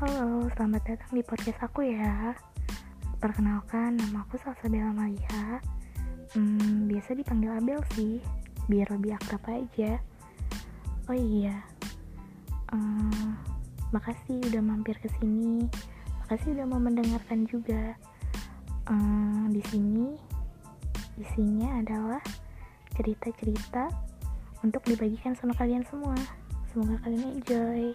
Halo, selamat datang di podcast aku ya. Perkenalkan, nama aku Salsabella Malia. Hmm, biasa dipanggil Abel sih, biar lebih akrab aja. Oh iya, hmm, makasih udah mampir ke sini. Makasih udah mau mendengarkan juga. Hmm, di sini isinya adalah cerita-cerita untuk dibagikan sama kalian semua. Semoga kalian enjoy.